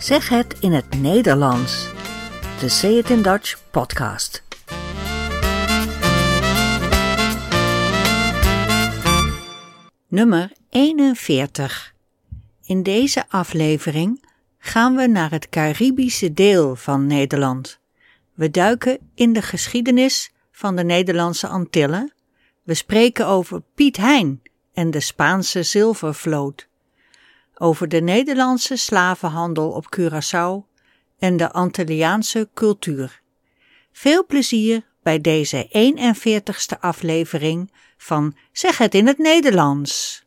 Zeg het in het Nederlands. De Say It in Dutch podcast. Nummer 41. In deze aflevering gaan we naar het Caribische deel van Nederland. We duiken in de geschiedenis van de Nederlandse Antillen. We spreken over Piet Hein en de Spaanse zilvervloot over de Nederlandse slavenhandel op Curaçao en de Antilliaanse cultuur. Veel plezier bij deze 41ste aflevering van Zeg het in het Nederlands.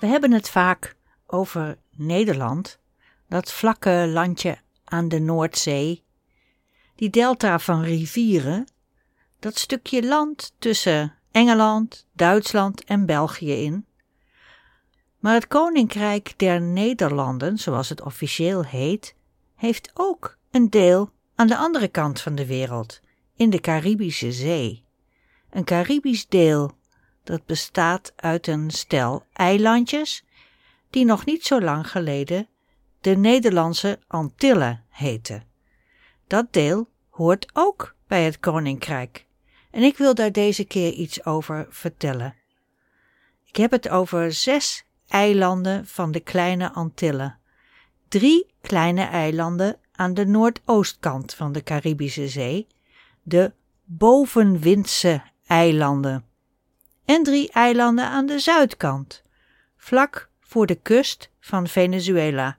We hebben het vaak over Nederland, dat vlakke landje aan de Noordzee, die delta van rivieren, dat stukje land tussen Engeland, Duitsland en België in. Maar het Koninkrijk der Nederlanden, zoals het officieel heet, heeft ook een deel aan de andere kant van de wereld, in de Caribische Zee. Een Caribisch deel dat bestaat uit een stel eilandjes die nog niet zo lang geleden de Nederlandse Antillen heten. Dat deel hoort ook bij het Koninkrijk en ik wil daar deze keer iets over vertellen. Ik heb het over zes eilanden van de kleine Antillen. Drie kleine eilanden aan de noordoostkant van de Caribische Zee, de Bovenwindse eilanden. En drie eilanden aan de zuidkant, vlak voor de kust van Venezuela,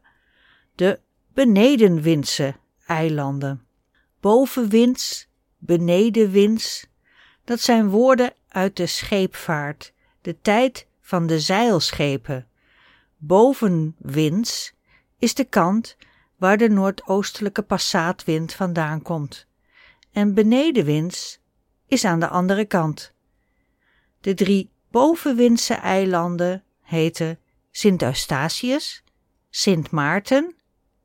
de Benedenwindse eilanden. Bovenwinds, benedenwinds, dat zijn woorden uit de scheepvaart, de tijd van de zeilschepen. Bovenwinds is de kant waar de noordoostelijke passaatwind vandaan komt. En benedenwinds is aan de andere kant. De drie bovenwindse eilanden heten Sint Eustatius, Sint Maarten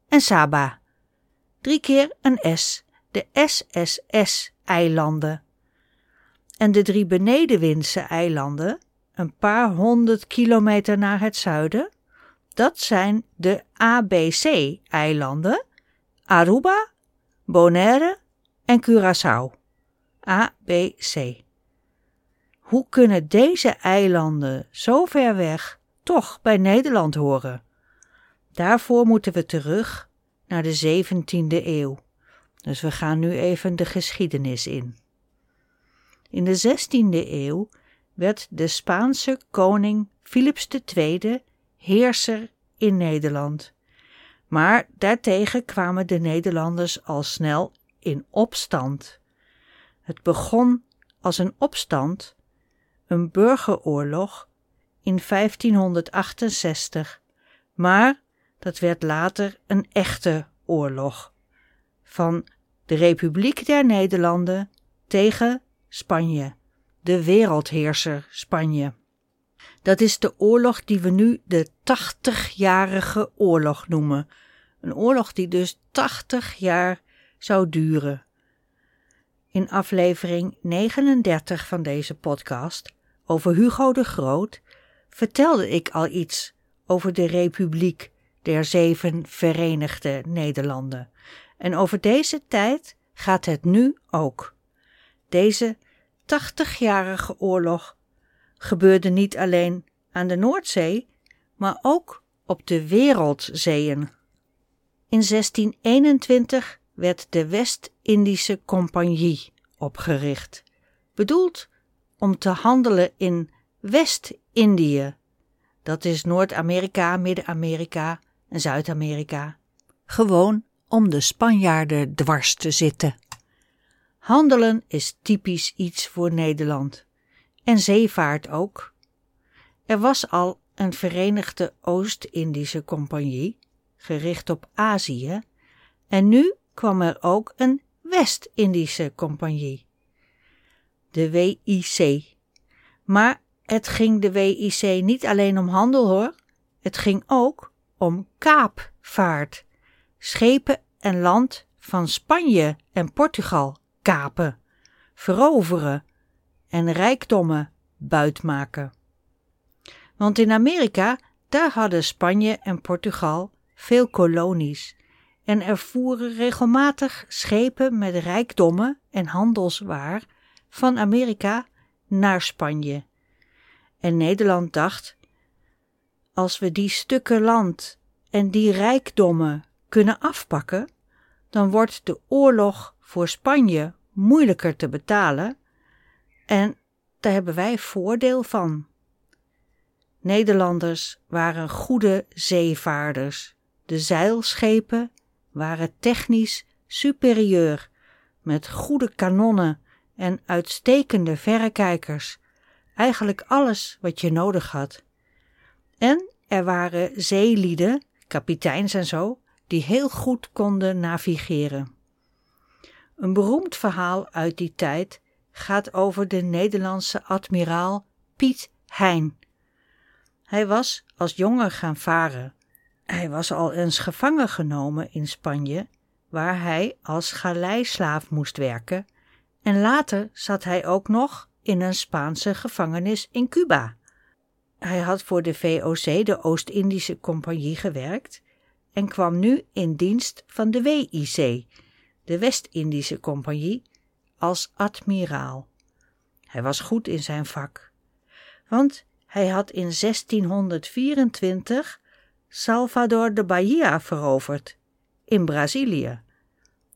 en Saba. Drie keer een S, de SSS-eilanden. En de drie benedenwindse eilanden een paar honderd kilometer naar het zuiden. Dat zijn de ABC-eilanden: Aruba, Bonaire en Curaçao. ABC. Hoe kunnen deze eilanden zo ver weg toch bij Nederland horen? Daarvoor moeten we terug naar de 17e eeuw. Dus we gaan nu even de geschiedenis in. In de 16e eeuw werd de Spaanse koning Philips II heerser in Nederland. Maar daartegen kwamen de Nederlanders al snel in opstand. Het begon als een opstand, een burgeroorlog in 1568, maar dat werd later een echte oorlog van de Republiek der Nederlanden tegen Spanje de wereldheerser Spanje. Dat is de oorlog die we nu de 80-jarige oorlog noemen. Een oorlog die dus 80 jaar zou duren. In aflevering 39 van deze podcast over Hugo de Groot vertelde ik al iets over de Republiek der Zeven Verenigde Nederlanden. En over deze tijd gaat het nu ook. Deze 80-jarige oorlog gebeurde niet alleen aan de Noordzee, maar ook op de wereldzeeën. In 1621 werd de West-Indische Compagnie opgericht, bedoeld om te handelen in West-Indië. Dat is Noord-Amerika, Midden-Amerika en Zuid-Amerika. Gewoon om de Spanjaarden dwars te zitten. Handelen is typisch iets voor Nederland. En zeevaart ook. Er was al een Verenigde Oost-Indische Compagnie, gericht op Azië, en nu kwam er ook een West-Indische Compagnie, de WIC. Maar het ging de WIC niet alleen om handel hoor, het ging ook om kaapvaart, schepen en land van Spanje en Portugal kapen, veroveren en rijkdommen buitmaken. Want in Amerika Daar hadden Spanje en Portugal veel kolonies en er voeren regelmatig schepen met rijkdommen en handelswaar van Amerika naar Spanje. En Nederland dacht: als we die stukken land en die rijkdommen kunnen afpakken, dan wordt de oorlog voor Spanje moeilijker te betalen en daar hebben wij voordeel van. Nederlanders waren goede zeevaarders. De zeilschepen waren technisch superieur, met goede kanonnen en uitstekende verrekijkers. Eigenlijk alles wat je nodig had. En er waren zeelieden, kapiteins en zo, die heel goed konden navigeren. Een beroemd verhaal uit die tijd gaat over de Nederlandse admiraal Piet Hein. Hij was als jongen gaan varen. Hij was al eens gevangen genomen in Spanje, waar hij als galeislaaf moest werken, en later zat hij ook nog in een Spaanse gevangenis in Cuba. Hij had voor de VOC, de Oost-Indische Compagnie, gewerkt en kwam nu in dienst van de WIC, de West-Indische Compagnie, als admiraal. Hij was goed in zijn vak, want hij had in 1624 Salvador de Bahia veroverd, in Brazilië.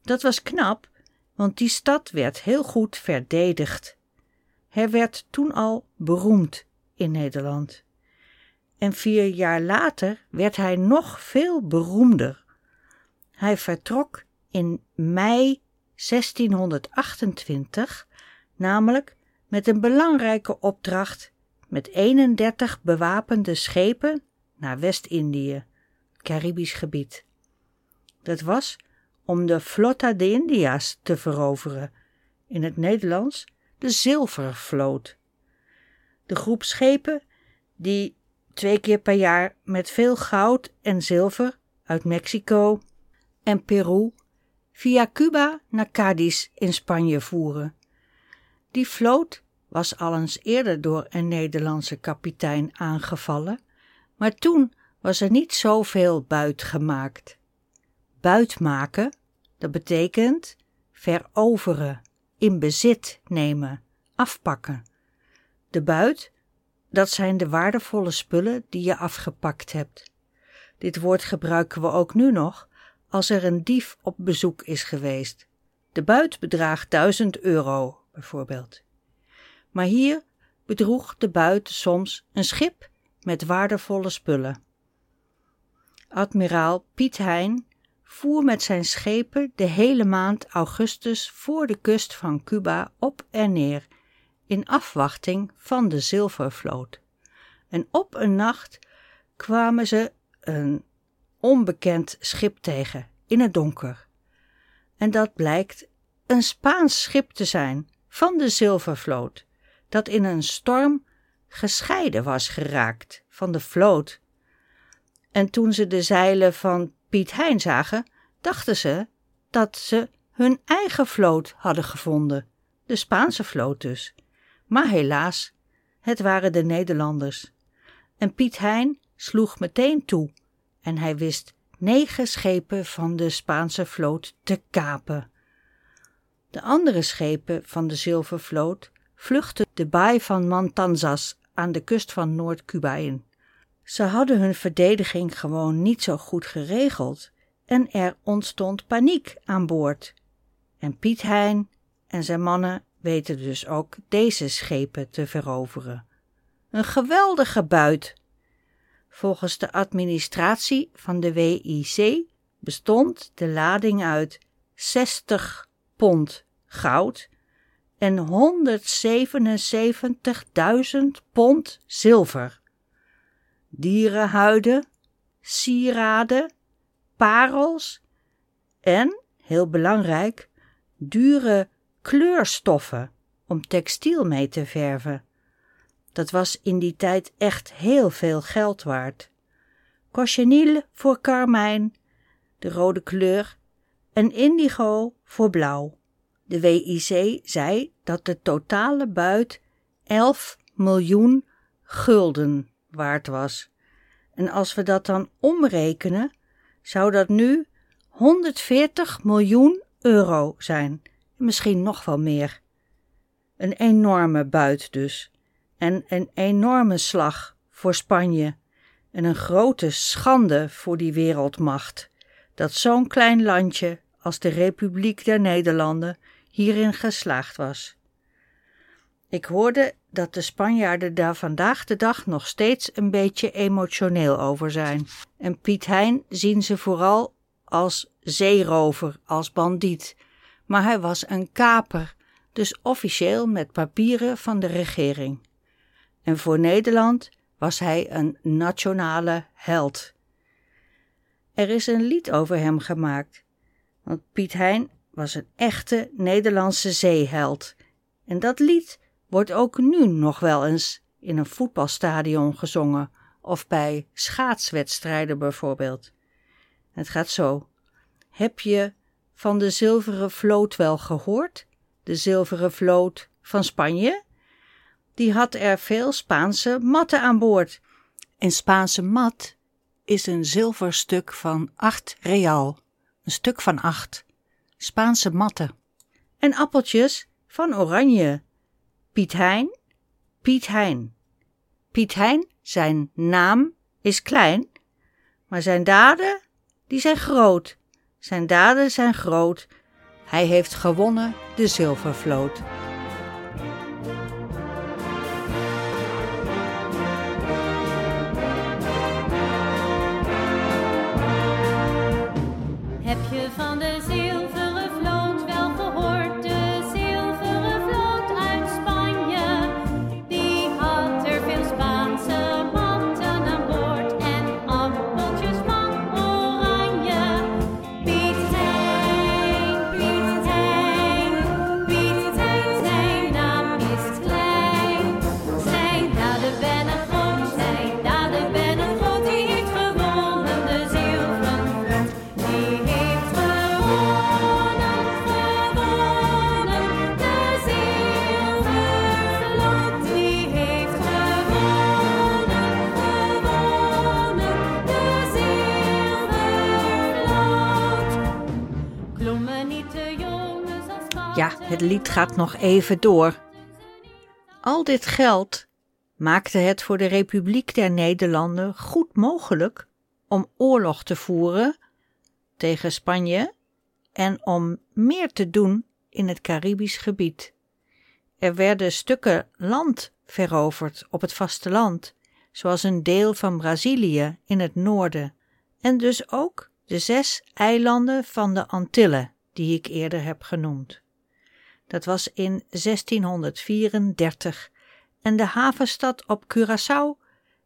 Dat was knap, want die stad werd heel goed verdedigd. Hij werd toen al beroemd in Nederland. En vier jaar later werd hij nog veel beroemder. Hij vertrok in mei 1628, namelijk met een belangrijke opdracht met 31 bewapende schepen naar West-Indië, Caribisch gebied. Dat was om de Flotta de India's te veroveren, in het Nederlands de Zilvervloot. De groep schepen die twee keer per jaar met veel goud en zilver uit Mexico en Peru via Cuba naar Cadiz in Spanje voeren. Die vloot was al eens eerder door een Nederlandse kapitein aangevallen, maar toen was er niet zoveel buit gemaakt. Buit maken, dat betekent veroveren, in bezit nemen, afpakken. De buit, dat zijn de waardevolle spullen die je afgepakt hebt. Dit woord gebruiken we ook nu nog als er een dief op bezoek is geweest. De buit bedraagt 1000 euro, bijvoorbeeld. Maar hier bedroeg de buit soms een schip met waardevolle spullen. Admiraal Piet Hein voer met zijn schepen de hele maand augustus voor de kust van Cuba op en neer, in afwachting van de zilvervloot. En op een nacht kwamen ze een onbekend schip tegen, in het donker. En dat blijkt een Spaans schip te zijn van de zilvervloot, dat in een storm gescheiden was geraakt van de vloot. En toen ze de zeilen van Piet Hein zagen, dachten ze dat ze hun eigen vloot hadden gevonden, de Spaanse vloot dus. Maar helaas, het waren de Nederlanders. En Piet Hein sloeg meteen toe en hij wist negen schepen van de Spaanse vloot te kapen. De andere schepen van de Zilvervloot vluchtten de baai van Mantanzas aan de kust van Noord-Cuba in. Ze hadden hun verdediging gewoon niet zo goed geregeld en er ontstond paniek aan boord. En Piet Hein en zijn mannen weten dus ook deze schepen te veroveren. Een geweldige buit. Volgens de administratie van de WIC bestond de lading uit 60 pond goud en 177.000 pond zilver. Dierenhuiden, sieraden, parels en, heel belangrijk, dure kleurstoffen om textiel mee te verven. Dat was in die tijd echt heel veel geld waard. Cochineal voor karmijn, de rode kleur, en indigo voor blauw. De WIC zei dat de totale buit 11 miljoen gulden waard was. En als we dat dan omrekenen, zou dat nu 140 miljoen euro zijn. Misschien nog wel meer. Een enorme buit dus. En een enorme slag voor Spanje. En een grote schande voor die wereldmacht. Dat zo'n klein landje als de Republiek der Nederlanden hierin geslaagd was. Ik hoorde dat de Spanjaarden daar vandaag de dag nog steeds een beetje emotioneel over zijn. En Piet Hein zien ze vooral als zeerover, als bandiet. Maar hij was een kaper, dus officieel met papieren van de regering. En voor Nederland was hij een nationale held. Er is een lied over hem gemaakt, want Piet Hein was een echte Nederlandse zeeheld. En dat lied wordt ook nu nog wel eens in een voetbalstadion gezongen of bij schaatswedstrijden bijvoorbeeld. Het gaat zo. Heb je van de zilveren vloot wel gehoord? De zilveren vloot van Spanje? Die had er veel Spaanse matten aan boord. En Spaanse mat is een zilverstuk van acht real. Een stuk van acht. Spaanse matten. En appeltjes van oranje. Piet Hein, Piet Hein. Piet Hein, zijn naam is klein, maar zijn daden, die zijn groot. Zijn daden zijn groot. Hij heeft gewonnen de zilvervloot. Lied gaat nog even door. Al dit geld maakte het voor de Republiek der Nederlanden goed mogelijk om oorlog te voeren tegen Spanje en om meer te doen in het Caribisch gebied. Er werden stukken land veroverd op het vasteland, zoals een deel van Brazilië in het noorden, en dus ook de zes eilanden van de Antillen, die ik eerder heb genoemd. Dat was in 1634 en de havenstad op Curaçao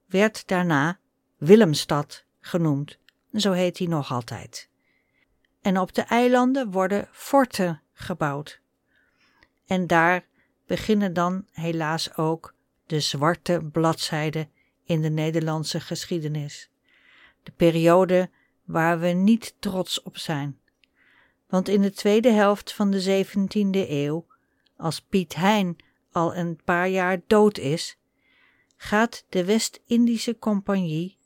werd daarna Willemstad genoemd. Zo heet die nog altijd. En op de eilanden worden forten gebouwd. En daar beginnen dan helaas ook de zwarte bladzijden in de Nederlandse geschiedenis. De periode waar we niet trots op zijn want in de tweede helft van de 17e eeuw, als Piet Hein al een paar jaar dood is, gaat de West-Indische Compagnie,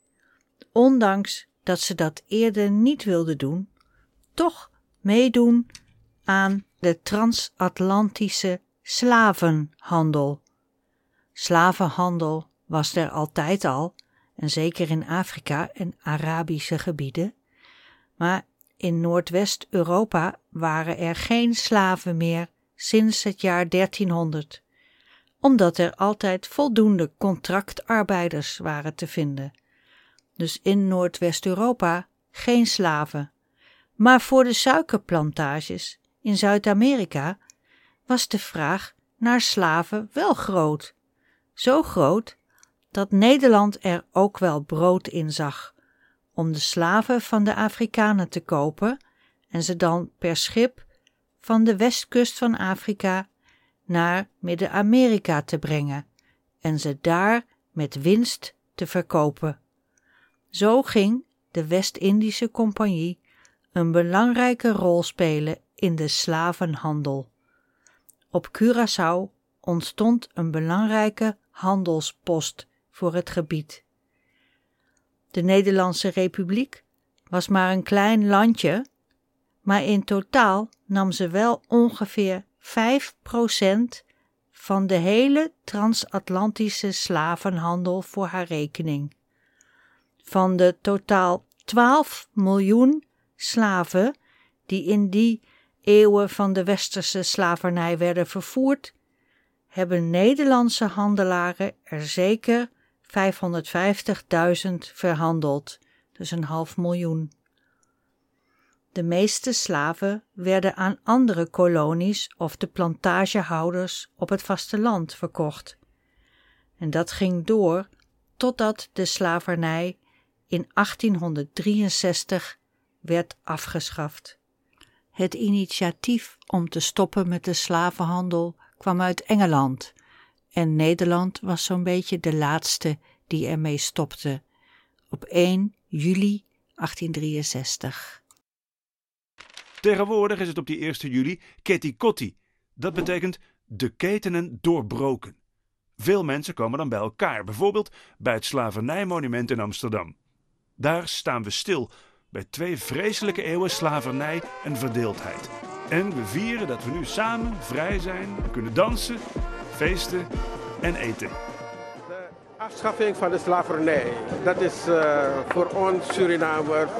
ondanks dat ze dat eerder niet wilde doen, toch meedoen aan de transatlantische slavenhandel. Slavenhandel was er altijd al, en zeker in Afrika en Arabische gebieden, maar in Noordwest-Europa waren er geen slaven meer sinds het jaar 1300, omdat er altijd voldoende contractarbeiders waren te vinden. Dus in Noordwest-Europa geen slaven. Maar voor de suikerplantages in Zuid-Amerika was de vraag naar slaven wel groot. Zo groot dat Nederland er ook wel brood in zag om de slaven van de Afrikanen te kopen en ze dan per schip van de westkust van Afrika naar Midden-Amerika te brengen en ze daar met winst te verkopen. Zo ging de West-Indische Compagnie een belangrijke rol spelen in de slavenhandel. Op Curaçao ontstond een belangrijke handelspost voor het gebied. De Nederlandse Republiek was maar een klein landje, maar in totaal nam ze wel ongeveer 5% van de hele transatlantische slavenhandel voor haar rekening. Van de totaal 12 miljoen slaven die in die eeuwen van de westerse slavernij werden vervoerd, hebben Nederlandse handelaren er zeker 550.000 verhandeld, dus een half miljoen. De meeste slaven werden aan andere kolonies of de plantagehouders op het vasteland verkocht. En dat ging door totdat de slavernij in 1863 werd afgeschaft. Het initiatief om te stoppen met de slavenhandel kwam uit Engeland en Nederland was zo'n beetje de laatste die ermee stopte op 1 juli 1863. Tegenwoordig is het op die 1 juli Ketikotti. Dat betekent de ketenen doorbroken. Veel mensen komen dan bij elkaar, bijvoorbeeld bij het slavernijmonument in Amsterdam. Daar staan we stil bij twee vreselijke eeuwen slavernij en verdeeldheid. En we vieren dat we nu samen vrij zijn, kunnen dansen, feesten en eten. De afschaffing van de slavernij, dat is uh, voor ons Surinamers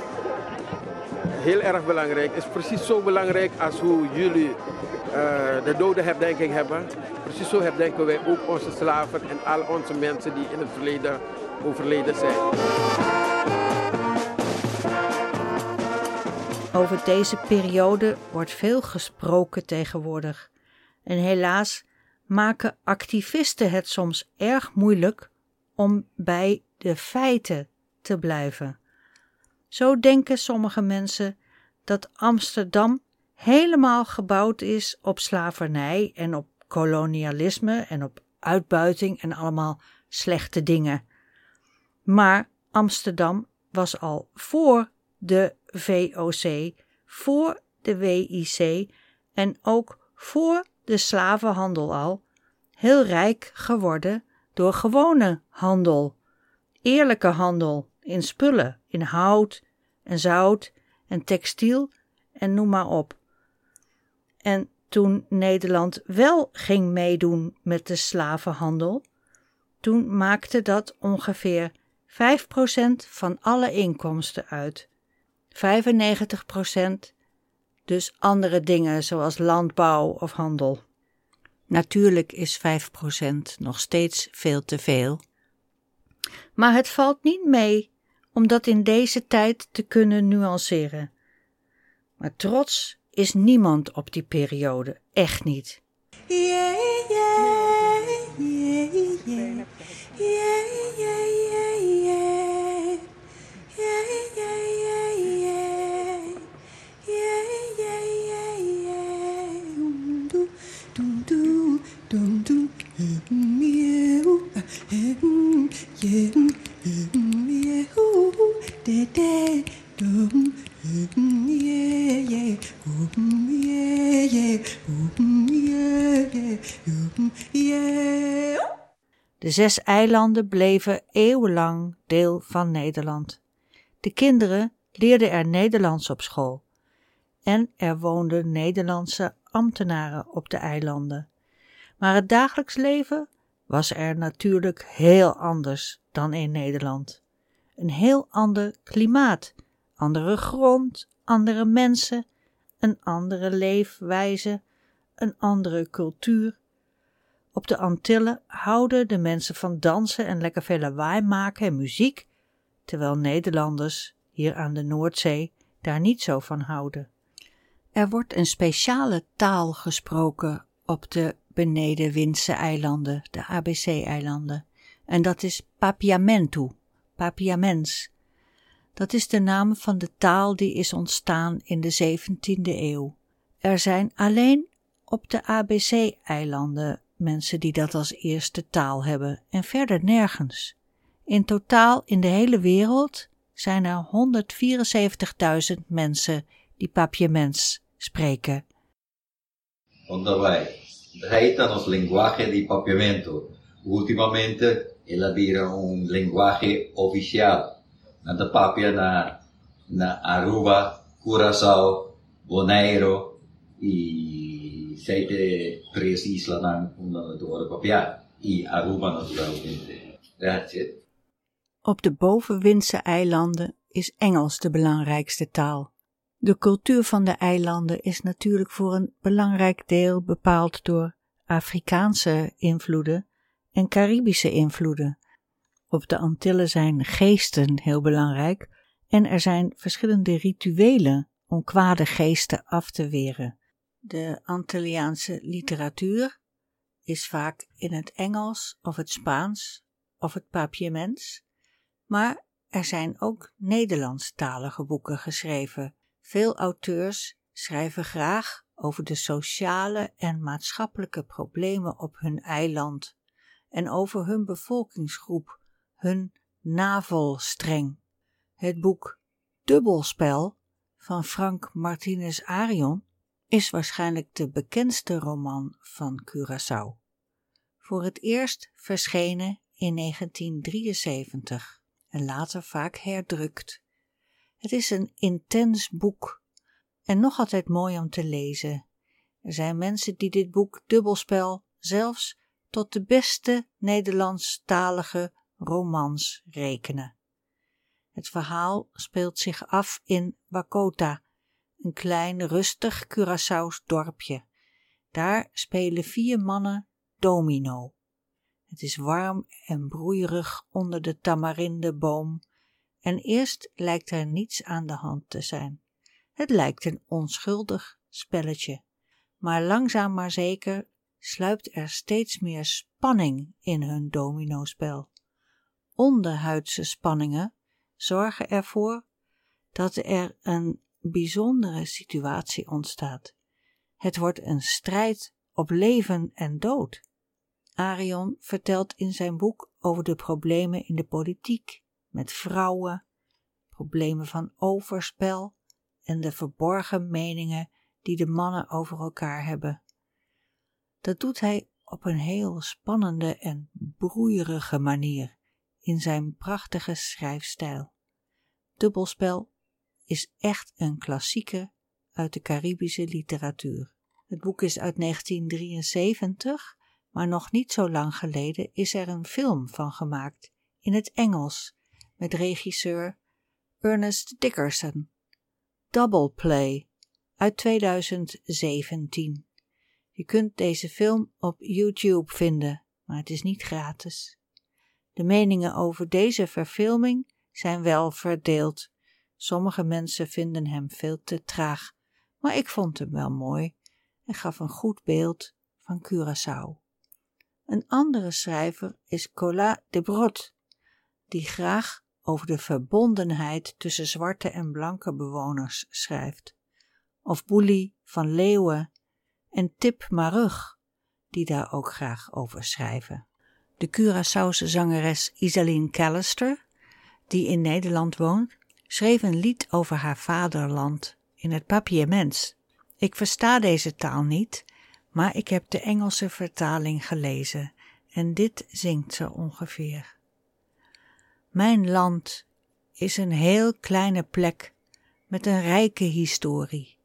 heel erg belangrijk. is precies zo belangrijk als hoe jullie uh, de dodenherdenking hebben. Precies zo herdenken wij ook onze slaven en al onze mensen die in het verleden overleden zijn. Over deze periode wordt veel gesproken tegenwoordig. En helaas maken activisten het soms erg moeilijk om bij de feiten te blijven. Zo denken sommige mensen dat Amsterdam helemaal gebouwd is op slavernij en op kolonialisme en op uitbuiting en allemaal slechte dingen. Maar Amsterdam was al voor de VOC, voor de WIC en ook voor de slavenhandel al heel rijk geworden door gewone handel, eerlijke handel in spullen, in hout en zout en textiel en noem maar op. En toen Nederland wel ging meedoen met de slavenhandel, toen maakte dat ongeveer 5% van alle inkomsten uit. 95% dus andere dingen zoals landbouw of handel. Natuurlijk is 5% nog steeds veel te veel. Maar het valt niet mee om dat in deze tijd te kunnen nuanceren. Maar trots is niemand op die periode, echt niet. De zes eilanden bleven eeuwenlang deel van Nederland. De kinderen leerden er Nederlands op school. En er woonden Nederlandse ambtenaren op de eilanden. Maar het dagelijks leven was er natuurlijk heel anders dan in Nederland. Een heel ander klimaat, andere grond, andere mensen, een andere leefwijze, een andere cultuur. Op de Antillen houden de mensen van dansen en lekker veel lawaai maken en muziek, terwijl Nederlanders hier aan de Noordzee daar niet zo van houden. Er wordt een speciale taal gesproken op de benedenwindse eilanden, de ABC-eilanden. En dat is Papiamentu, Papiaments. Dat is de naam van de taal die is ontstaan in de 17e eeuw. Er zijn alleen op de ABC-eilanden mensen die dat als eerste taal hebben en verder nergens. In totaal in de hele wereld zijn er 174.000 mensen die Papiaments spreken. Onderwijs reita nos lenguaje di papiamento. La dire un linguaggio ufficiale. Nada Papia na, na Aruba, Curaçao, Bonaire e sete três islas na una de Ouro Papia e Aruba naturalmente. That's it. Op de bovenwindse eilanden is Engels de belangrijkste taal. De cultuur van de eilanden is natuurlijk voor een belangrijk deel bepaald door Afrikaanse invloeden en Caribische invloeden. Op de Antillen zijn geesten heel belangrijk en er zijn verschillende rituelen om kwade geesten af te weren. De Antilliaanse literatuur is vaak in het Engels of het Spaans of het Papiaments, maar er zijn ook Nederlandstalige boeken geschreven. Veel auteurs schrijven graag over de sociale en maatschappelijke problemen op hun eiland en over hun bevolkingsgroep, hun navelstreng. Het boek Dubbelspel van Frank Martinez Arion is waarschijnlijk de bekendste roman van Curaçao. Voor het eerst verschenen in 1973 en later vaak herdrukt. Het is een intens boek en nog altijd mooi om te lezen. Er zijn mensen die dit boek Dubbelspel zelfs tot de beste Nederlandstalige romans rekenen. Het verhaal speelt zich af in Wakota, een klein rustig Curaçao's dorpje. Daar spelen vier mannen domino. Het is warm en broeierig onder de tamarindeboom en eerst lijkt er niets aan de hand te zijn. Het lijkt een onschuldig spelletje, maar langzaam maar zeker sluipt er steeds meer spanning in hun dominospel. Onderhuidse spanningen zorgen ervoor dat er een bijzondere situatie ontstaat. Het wordt een strijd op leven en dood. Arion vertelt in zijn boek over de problemen in de politiek, met vrouwen, problemen van overspel en de verborgen meningen die de mannen over elkaar hebben. Dat doet hij op een heel spannende en broeierige manier in zijn prachtige schrijfstijl. Dubbelspel is echt een klassieker uit de Caribische literatuur. Het boek is uit 1973, maar nog niet zo lang geleden is er een film van gemaakt in het Engels met regisseur Ernest Dickerson. Double Play uit 2017. Je kunt deze film op YouTube vinden, maar het is niet gratis. De meningen over deze verfilming zijn wel verdeeld. Sommige mensen vinden hem veel te traag, maar ik vond hem wel mooi en gaf een goed beeld van Curaçao. Een andere schrijver is Colas de Brot, die graag over de verbondenheid tussen zwarte en blanke bewoners schrijft. Of Boelie van Leeuwen en Tip Marug, die daar ook graag over schrijven. De Curaçaose zangeres Isaline Callister, die in Nederland woont, schreef een lied over haar vaderland in het Papiaments. Ik versta deze taal niet, maar ik heb de Engelse vertaling gelezen en dit zingt ze ongeveer. Mijn land is een heel kleine plek met een rijke historie.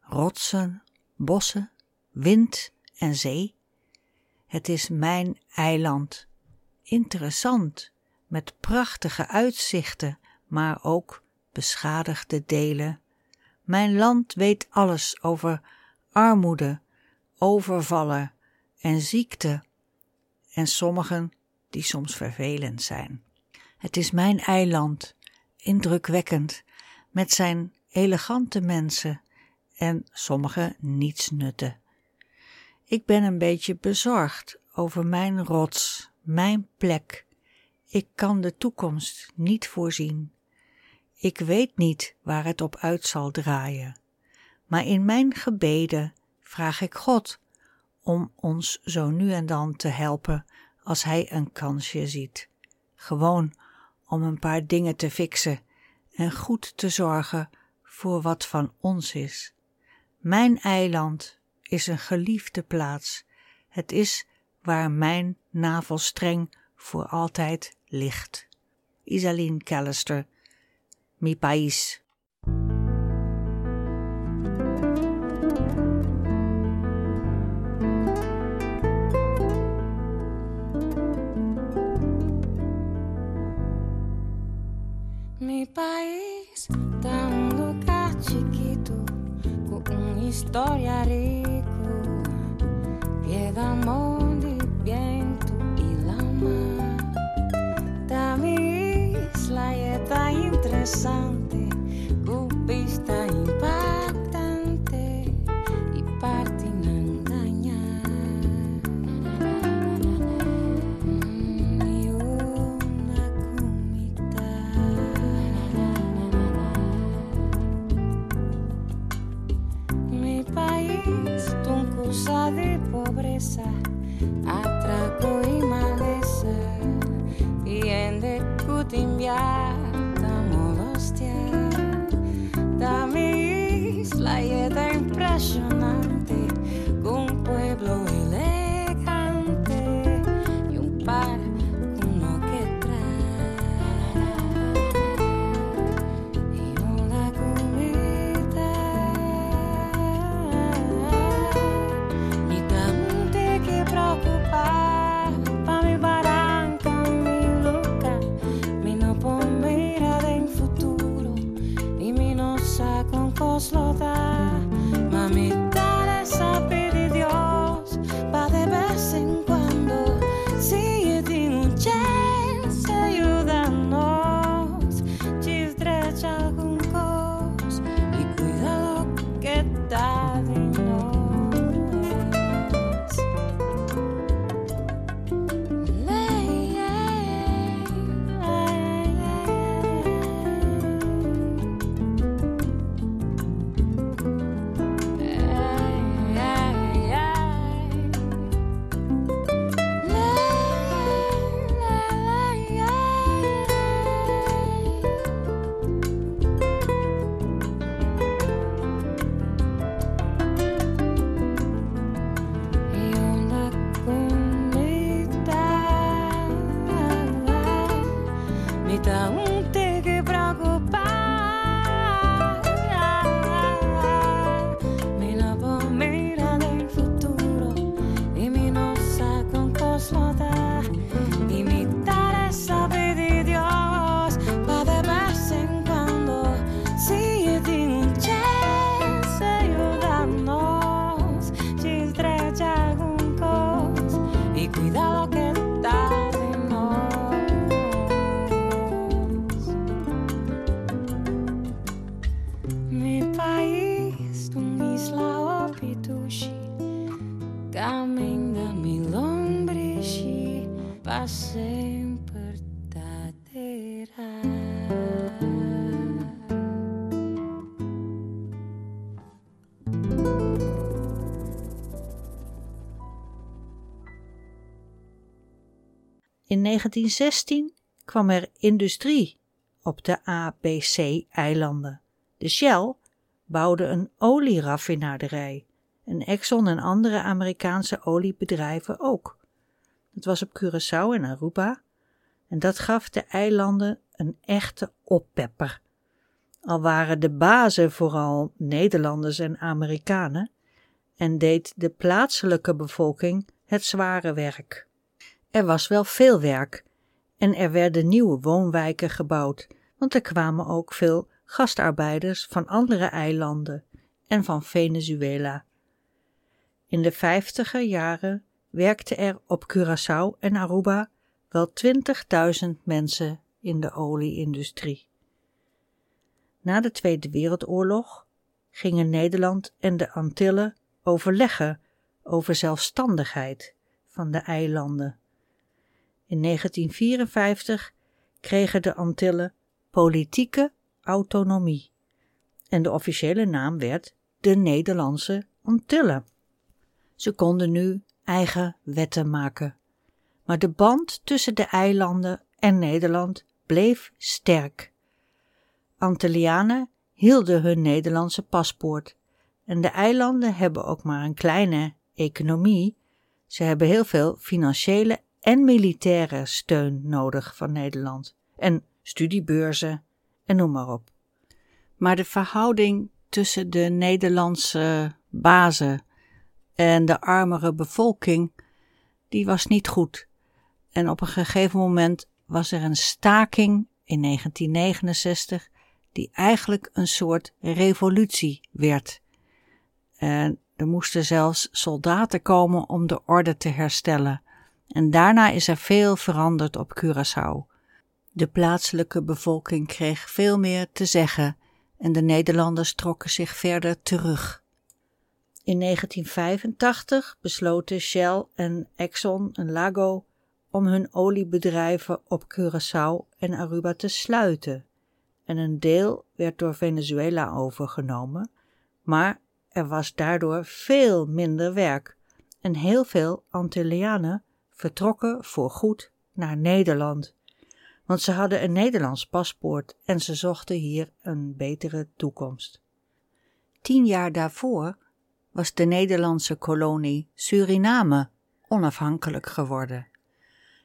Rotsen, bossen, wind en zee. Het is mijn eiland. Interessant, met prachtige uitzichten, maar ook beschadigde delen. Mijn land weet alles over armoede, overvallen en ziekte, en sommigen die soms vervelend zijn. Het is mijn eiland, indrukwekkend, met zijn elegante mensen en sommige nietsnutten. Ik ben een beetje bezorgd over mijn rots, mijn plek. Ik kan de toekomst niet voorzien. Ik weet niet waar het op uit zal draaien. Maar in mijn gebeden vraag ik God om ons zo nu en dan te helpen als Hij een kansje ziet. Gewoon om een paar dingen te fixen en goed te zorgen voor wat van ons is. Mijn eiland is een geliefde plaats. Het is waar mijn navelstreng voor altijd ligt. Isaline Callister, Mi País. storia ricula, piega mondi, viento y lama. Da mi isla y está interesante. In 1916 kwam er industrie op de ABC-eilanden. De Shell bouwde een olieraffinaderij en Exxon en andere Amerikaanse oliebedrijven ook. Het was op Curaçao en Aruba en dat gaf de eilanden een echte oppepper. Al waren de bazen vooral Nederlanders en Amerikanen en deed de plaatselijke bevolking het zware werk. Er was wel veel werk en er werden nieuwe woonwijken gebouwd, want er kwamen ook veel gastarbeiders van andere eilanden en van Venezuela. In de vijftiger jaren werkten er op Curaçao en Aruba wel 20.000 mensen in de olieindustrie. Na de Tweede Wereldoorlog gingen Nederland en de Antillen overleggen over zelfstandigheid van de eilanden. In 1954 kregen de Antillen politieke autonomie en de officiële naam werd de Nederlandse Antillen. Ze konden nu eigen wetten maken. Maar de band tussen de eilanden en Nederland bleef sterk. Antillianen hielden hun Nederlandse paspoort en de eilanden hebben ook maar een kleine economie. Ze hebben heel veel financiële en militaire steun nodig van Nederland en studiebeurzen en noem maar op. Maar de verhouding tussen de Nederlandse bazen en de armere bevolking, die was niet goed. En op een gegeven moment was er een staking in 1969 die eigenlijk een soort revolutie werd. En er moesten zelfs soldaten komen om de orde te herstellen. En daarna is er veel veranderd op Curaçao. De plaatselijke bevolking kreeg veel meer te zeggen en de Nederlanders trokken zich verder terug. In 1985 besloten Shell en Exxon en Lago om hun oliebedrijven op Curaçao en Aruba te sluiten. En een deel werd door Venezuela overgenomen, maar er was daardoor veel minder werk en heel veel Antillianen vertrokken voorgoed naar Nederland. Want ze hadden een Nederlands paspoort en ze zochten hier een betere toekomst. Tien jaar daarvoor was de Nederlandse kolonie Suriname onafhankelijk geworden.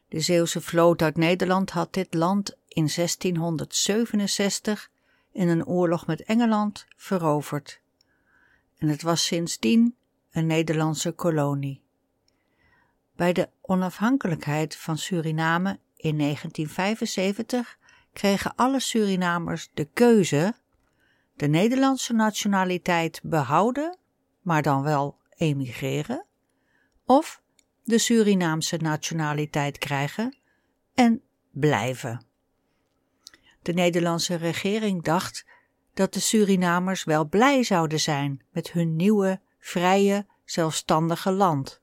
De Zeeuwse vloot uit Nederland had dit land in 1667 in een oorlog met Engeland veroverd. En het was sindsdien een Nederlandse kolonie. Bij de onafhankelijkheid van Suriname in 1975 kregen alle Surinamers de keuze de Nederlandse nationaliteit behouden, maar dan wel emigreren, of de Surinaamse nationaliteit krijgen en blijven. De Nederlandse regering dacht dat de Surinamers wel blij zouden zijn met hun nieuwe, vrije, zelfstandige land.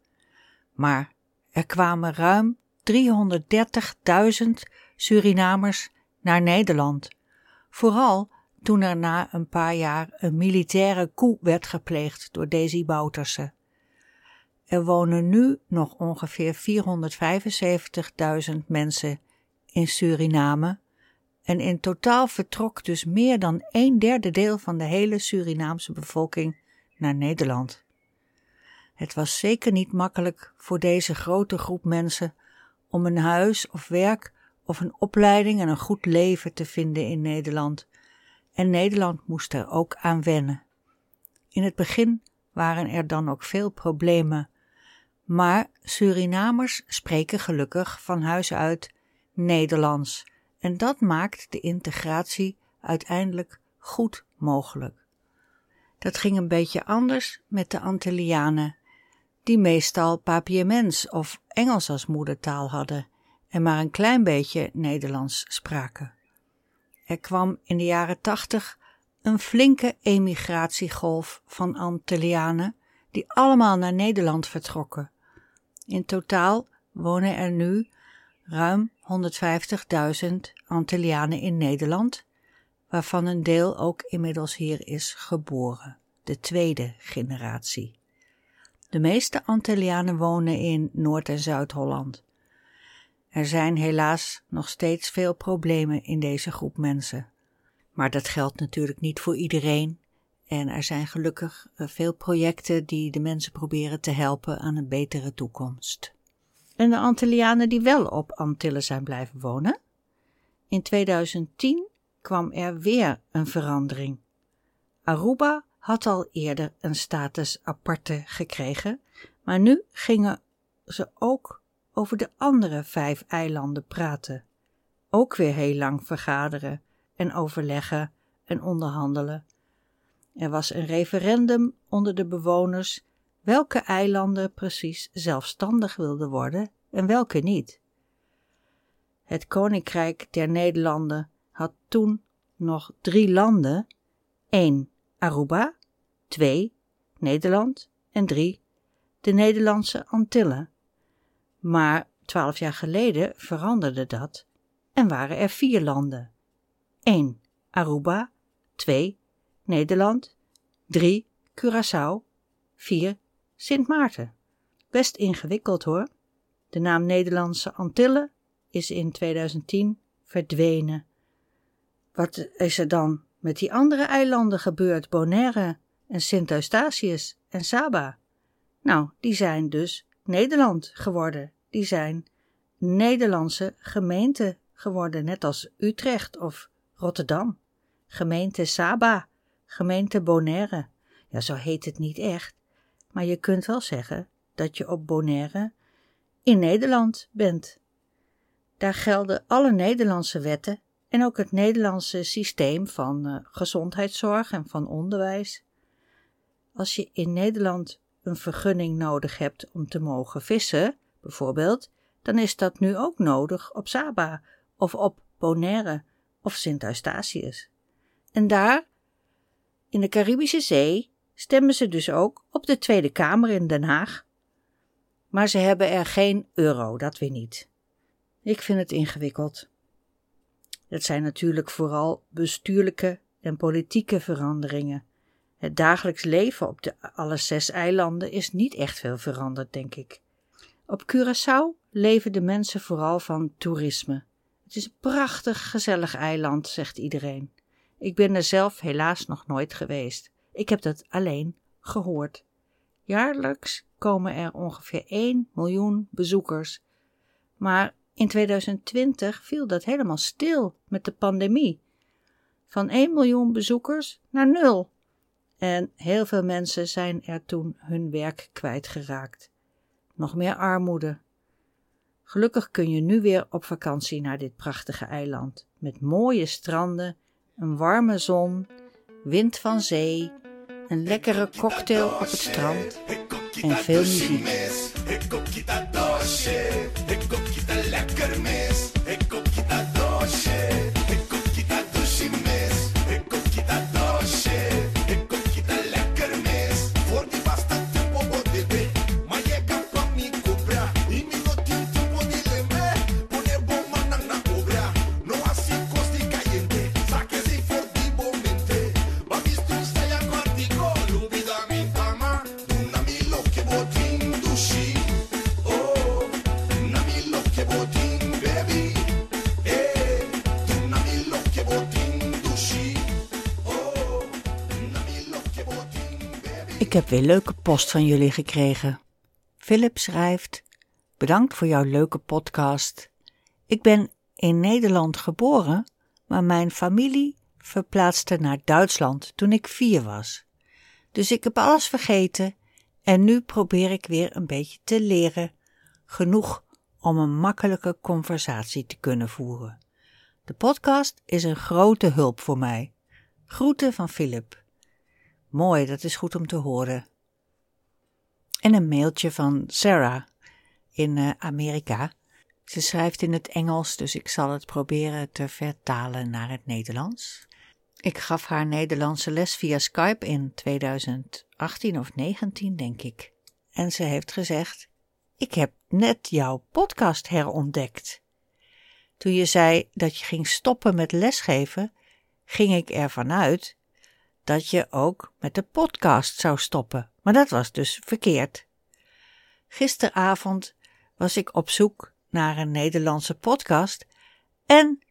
Maar er kwamen ruim 330.000 Surinamers naar Nederland, vooral toen er na een paar jaar een militaire coup werd gepleegd door Desi Bouterse. Er wonen nu nog ongeveer 475.000 mensen in Suriname en in totaal vertrok dus meer dan een derde deel van de hele Surinaamse bevolking naar Nederland. Het was zeker niet makkelijk voor deze grote groep mensen om een huis of werk of een opleiding en een goed leven te vinden in Nederland. En Nederland moest er ook aan wennen. In het begin waren er dan ook veel problemen, maar Surinamers spreken gelukkig van huis uit Nederlands en dat maakt de integratie uiteindelijk goed mogelijk. Dat ging een beetje anders met de Antillianen, die meestal Papiaments of Engels als moedertaal hadden en maar een klein beetje Nederlands spraken. Er kwam in de jaren tachtig een flinke emigratiegolf van Antillianen die allemaal naar Nederland vertrokken. In totaal wonen er nu ruim 150.000 Antillianen in Nederland, waarvan een deel ook inmiddels hier is geboren, de tweede generatie. De meeste Antillianen wonen in Noord- en Zuid-Holland. Er zijn helaas nog steeds veel problemen in deze groep mensen. Maar dat geldt natuurlijk niet voor iedereen. En er zijn gelukkig eh, veel projecten die de mensen proberen te helpen aan een betere toekomst. En de Antillianen die wel op Antillen zijn blijven wonen? In 2010 kwam er weer een verandering. Aruba had al eerder een status aparte gekregen, maar nu gingen ze ook over de andere vijf eilanden praten. Ook weer heel lang vergaderen en overleggen en onderhandelen. Er was een referendum onder de bewoners welke eilanden precies zelfstandig wilden worden en welke niet. Het Koninkrijk der Nederlanden had toen nog drie landen: 1. Aruba, 2. Nederland en 3. de Nederlandse Antillen. Maar twaalf jaar geleden veranderde dat en waren er vier landen: 1. Aruba, 2. Nederland, 3. Curaçao, 4. Sint Maarten. Best ingewikkeld hoor. De naam Nederlandse Antillen is in 2010 verdwenen. Wat is er dan met die andere eilanden gebeurd, Bonaire en Sint Eustatius en Saba? Nou, die zijn dus Nederland geworden. Die zijn Nederlandse gemeenten geworden, net als Utrecht of Rotterdam. gemeente Saba, gemeente Bonaire. Ja, zo heet het niet echt, maar je kunt wel zeggen dat je op Bonaire in Nederland bent. Daar gelden alle Nederlandse wetten en ook het Nederlandse systeem van uh, gezondheidszorg en van onderwijs. Als je in Nederland een vergunning nodig hebt om te mogen vissen, bijvoorbeeld, dan is dat nu ook nodig op Saba of op Bonaire of Sint Eustatius. En daar, in de Caribische Zee, stemmen ze dus ook op de Tweede Kamer in Den Haag. Maar ze hebben er geen euro, dat weer niet. Ik vind het ingewikkeld. Het zijn natuurlijk vooral bestuurlijke en politieke veranderingen. Het dagelijks leven op de alle zes eilanden is niet echt veel veranderd, denk ik. Op Curaçao leven de mensen vooral van toerisme. Het is een prachtig, gezellig eiland, zegt iedereen. Ik ben er zelf helaas nog nooit geweest. Ik heb dat alleen gehoord. Jaarlijks komen er ongeveer 1 miljoen bezoekers. Maar in 2020 viel dat helemaal stil met de pandemie. Van 1 miljoen bezoekers naar nul. En heel veel mensen zijn er toen hun werk kwijtgeraakt. Nog meer armoede. Gelukkig kun je nu weer op vakantie naar dit prachtige eiland. Met mooie stranden, een warme zon, wind van zee, een lekkere cocktail op het strand en veel muziek. Ik heb weer leuke post van jullie gekregen. Philip schrijft: Bedankt voor jouw leuke podcast. Ik ben in Nederland geboren, maar mijn familie verplaatste naar Duitsland toen ik vier was. Dus ik heb alles vergeten en nu probeer ik weer een beetje te leren. Genoeg om een makkelijke conversatie te kunnen voeren. De podcast is een grote hulp voor mij. Groeten van Philip. Mooi, dat is goed om te horen. En een mailtje van Sarah in uh, Amerika. Ze schrijft in het Engels, dus ik zal het proberen te vertalen naar het Nederlands. Ik gaf haar Nederlandse les via Skype in 2018 of 19, denk ik. En ze heeft gezegd: Ik heb net jouw podcast herontdekt. Toen je zei dat je ging stoppen met lesgeven, ging ik ervan uit dat je ook met de podcast zou stoppen, maar dat was dus verkeerd. Gisteravond was ik op zoek naar een Nederlandse podcast en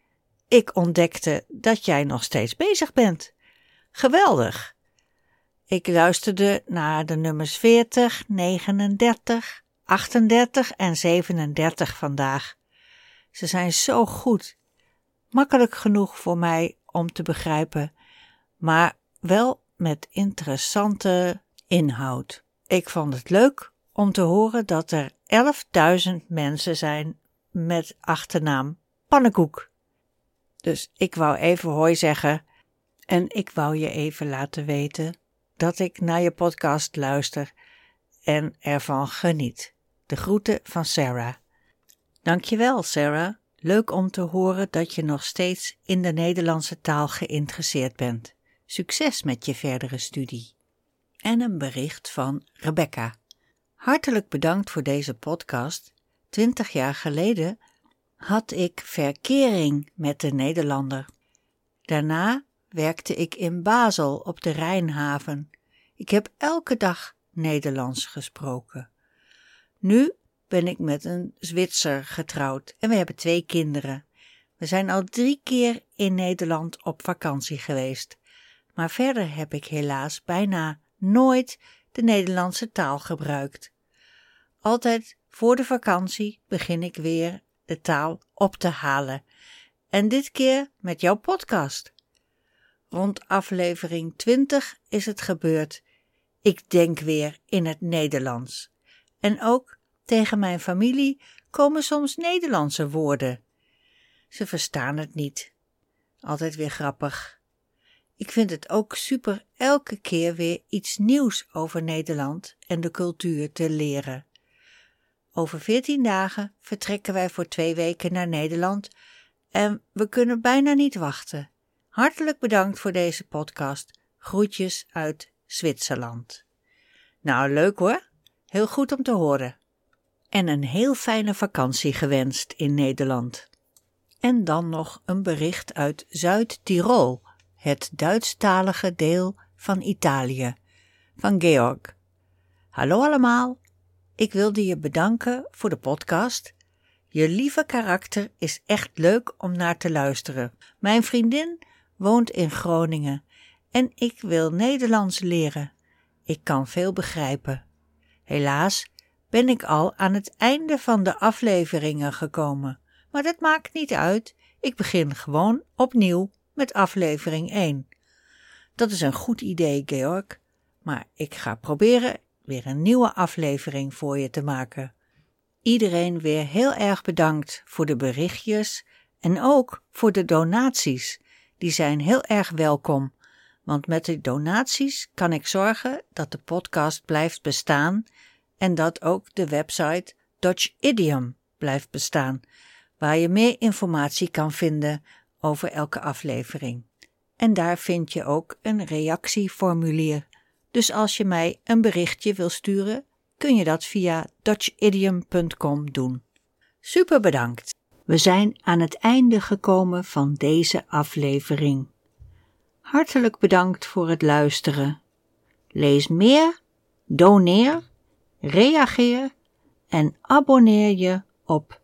ik ontdekte dat jij nog steeds bezig bent. Geweldig! Ik luisterde naar de nummers 40, 39, 38 en 37 vandaag. Ze zijn zo goed, makkelijk genoeg voor mij om te begrijpen, maar wel met interessante inhoud. Ik vond het leuk om te horen dat er 11.000 mensen zijn met achternaam Pannenkoek. Dus ik wou even hoi zeggen en ik wou je even laten weten dat ik naar je podcast luister en ervan geniet. De groeten van Sarah. Dankjewel, Sarah. Leuk om te horen dat je nog steeds in de Nederlandse taal geïnteresseerd bent. Succes met je verdere studie. En een bericht van Rebecca. Hartelijk bedankt voor deze podcast. Twintig jaar geleden had ik verkering met de Nederlander. Daarna werkte ik in Basel op de Rijnhaven. Ik heb elke dag Nederlands gesproken. Nu ben ik met een Zwitser getrouwd en we hebben twee kinderen. We zijn al drie keer in Nederland op vakantie geweest maar verder heb ik helaas bijna nooit de Nederlandse taal gebruikt. Altijd voor de vakantie begin ik weer de taal op te halen. En dit keer met jouw podcast. Rond aflevering 20 is het gebeurd. Ik denk weer in het Nederlands. En ook tegen mijn familie komen soms Nederlandse woorden. Ze verstaan het niet. Altijd weer grappig. Ik vind het ook super elke keer weer iets nieuws over Nederland en de cultuur te leren. Over veertien dagen vertrekken wij voor twee weken naar Nederland en we kunnen bijna niet wachten. Hartelijk bedankt voor deze podcast. Groetjes uit Zwitserland. Nou, leuk hoor. Heel goed om te horen. En een heel fijne vakantie gewenst in Nederland. En dan nog een bericht uit Zuid-Tirol, het Duitsstalige deel van Italië, van Georg. Hallo allemaal, ik wilde je bedanken voor de podcast. Je lieve karakter is echt leuk om naar te luisteren. Mijn vriendin woont in Groningen en ik wil Nederlands leren. Ik kan veel begrijpen. Helaas ben ik al aan het einde van de afleveringen gekomen, maar dat maakt niet uit. Ik begin gewoon opnieuw met aflevering 1. Dat is een goed idee, Georg, maar ik ga proberen weer een nieuwe aflevering voor je te maken. Iedereen weer heel erg bedankt voor de berichtjes en ook voor de donaties. Die zijn heel erg welkom, want met de donaties kan ik zorgen dat de podcast blijft bestaan en dat ook de website Dutch Idiom blijft bestaan, waar je meer informatie kan vinden over elke aflevering. En daar vind je ook een reactieformulier. Dus als je mij een berichtje wil sturen, kun je dat via dutchidiom.com doen. Super bedankt. We zijn aan het einde gekomen van deze aflevering. Hartelijk bedankt voor het luisteren. Lees meer, doneer, reageer en abonneer je op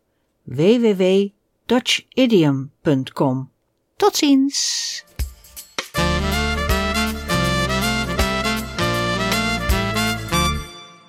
www.dutchidiom.com. Tot ziens!